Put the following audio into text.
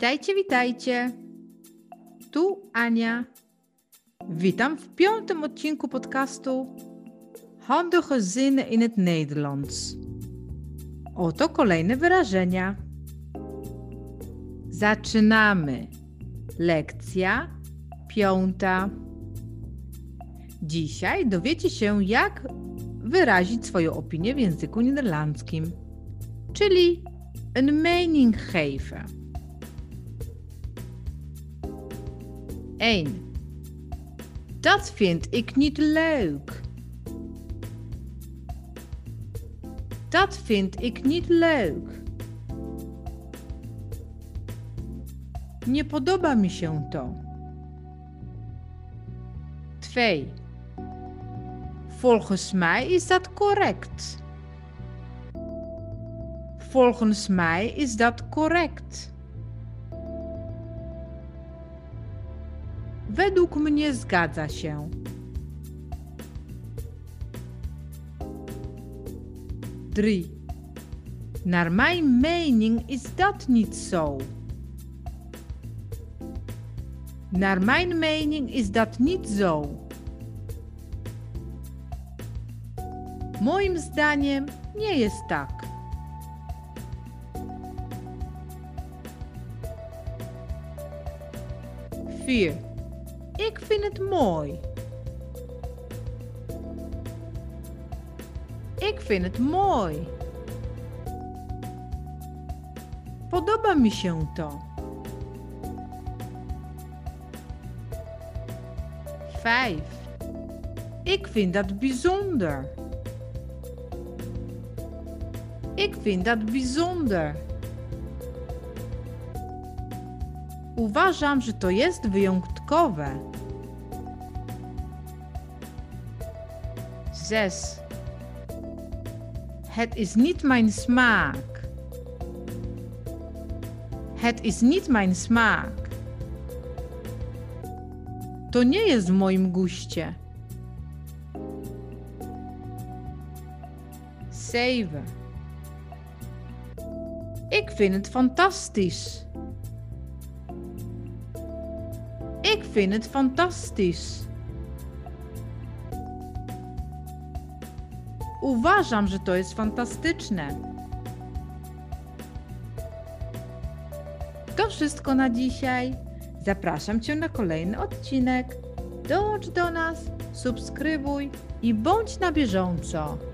Witajcie, witajcie. Tu Ania. Witam w piątym odcinku podcastu Handige zinnen in het Nederlands. Oto kolejne wyrażenia. Zaczynamy. Lekcja piąta. Dzisiaj dowiecie się, jak wyrazić swoją opinię w języku niderlandzkim, czyli een mening geven. 1. Dat vind ik niet leuk. Dat vind ik niet leuk. Nie podoba mi się to. 2. Volgens mij is dat correct. Volgens mij is dat correct. Według mnie zgadza się. Drie. Naar mijn mening is dat niet zo. Naar mijn mening is dat niet zo. Moim zdaniem nie jest tak. Vier. Ik vind het mooi. Ik vind het mooi. Podoba mi się to. Vijf. Ik vind dat bijzonder. Ik vind dat bijzonder. Uważam, że to jest wyjątkowe. 6. Het is niet mijn smaak. Het is niet mijn smaak. To nie jest w moim guście. 7. Ik vind het fantastisch. Ik vind het fantastisch. Uważam, że to jest fantastyczne. To wszystko na dzisiaj. Zapraszam Cię na kolejny odcinek. Dołącz do nas, subskrybuj i bądź na bieżąco.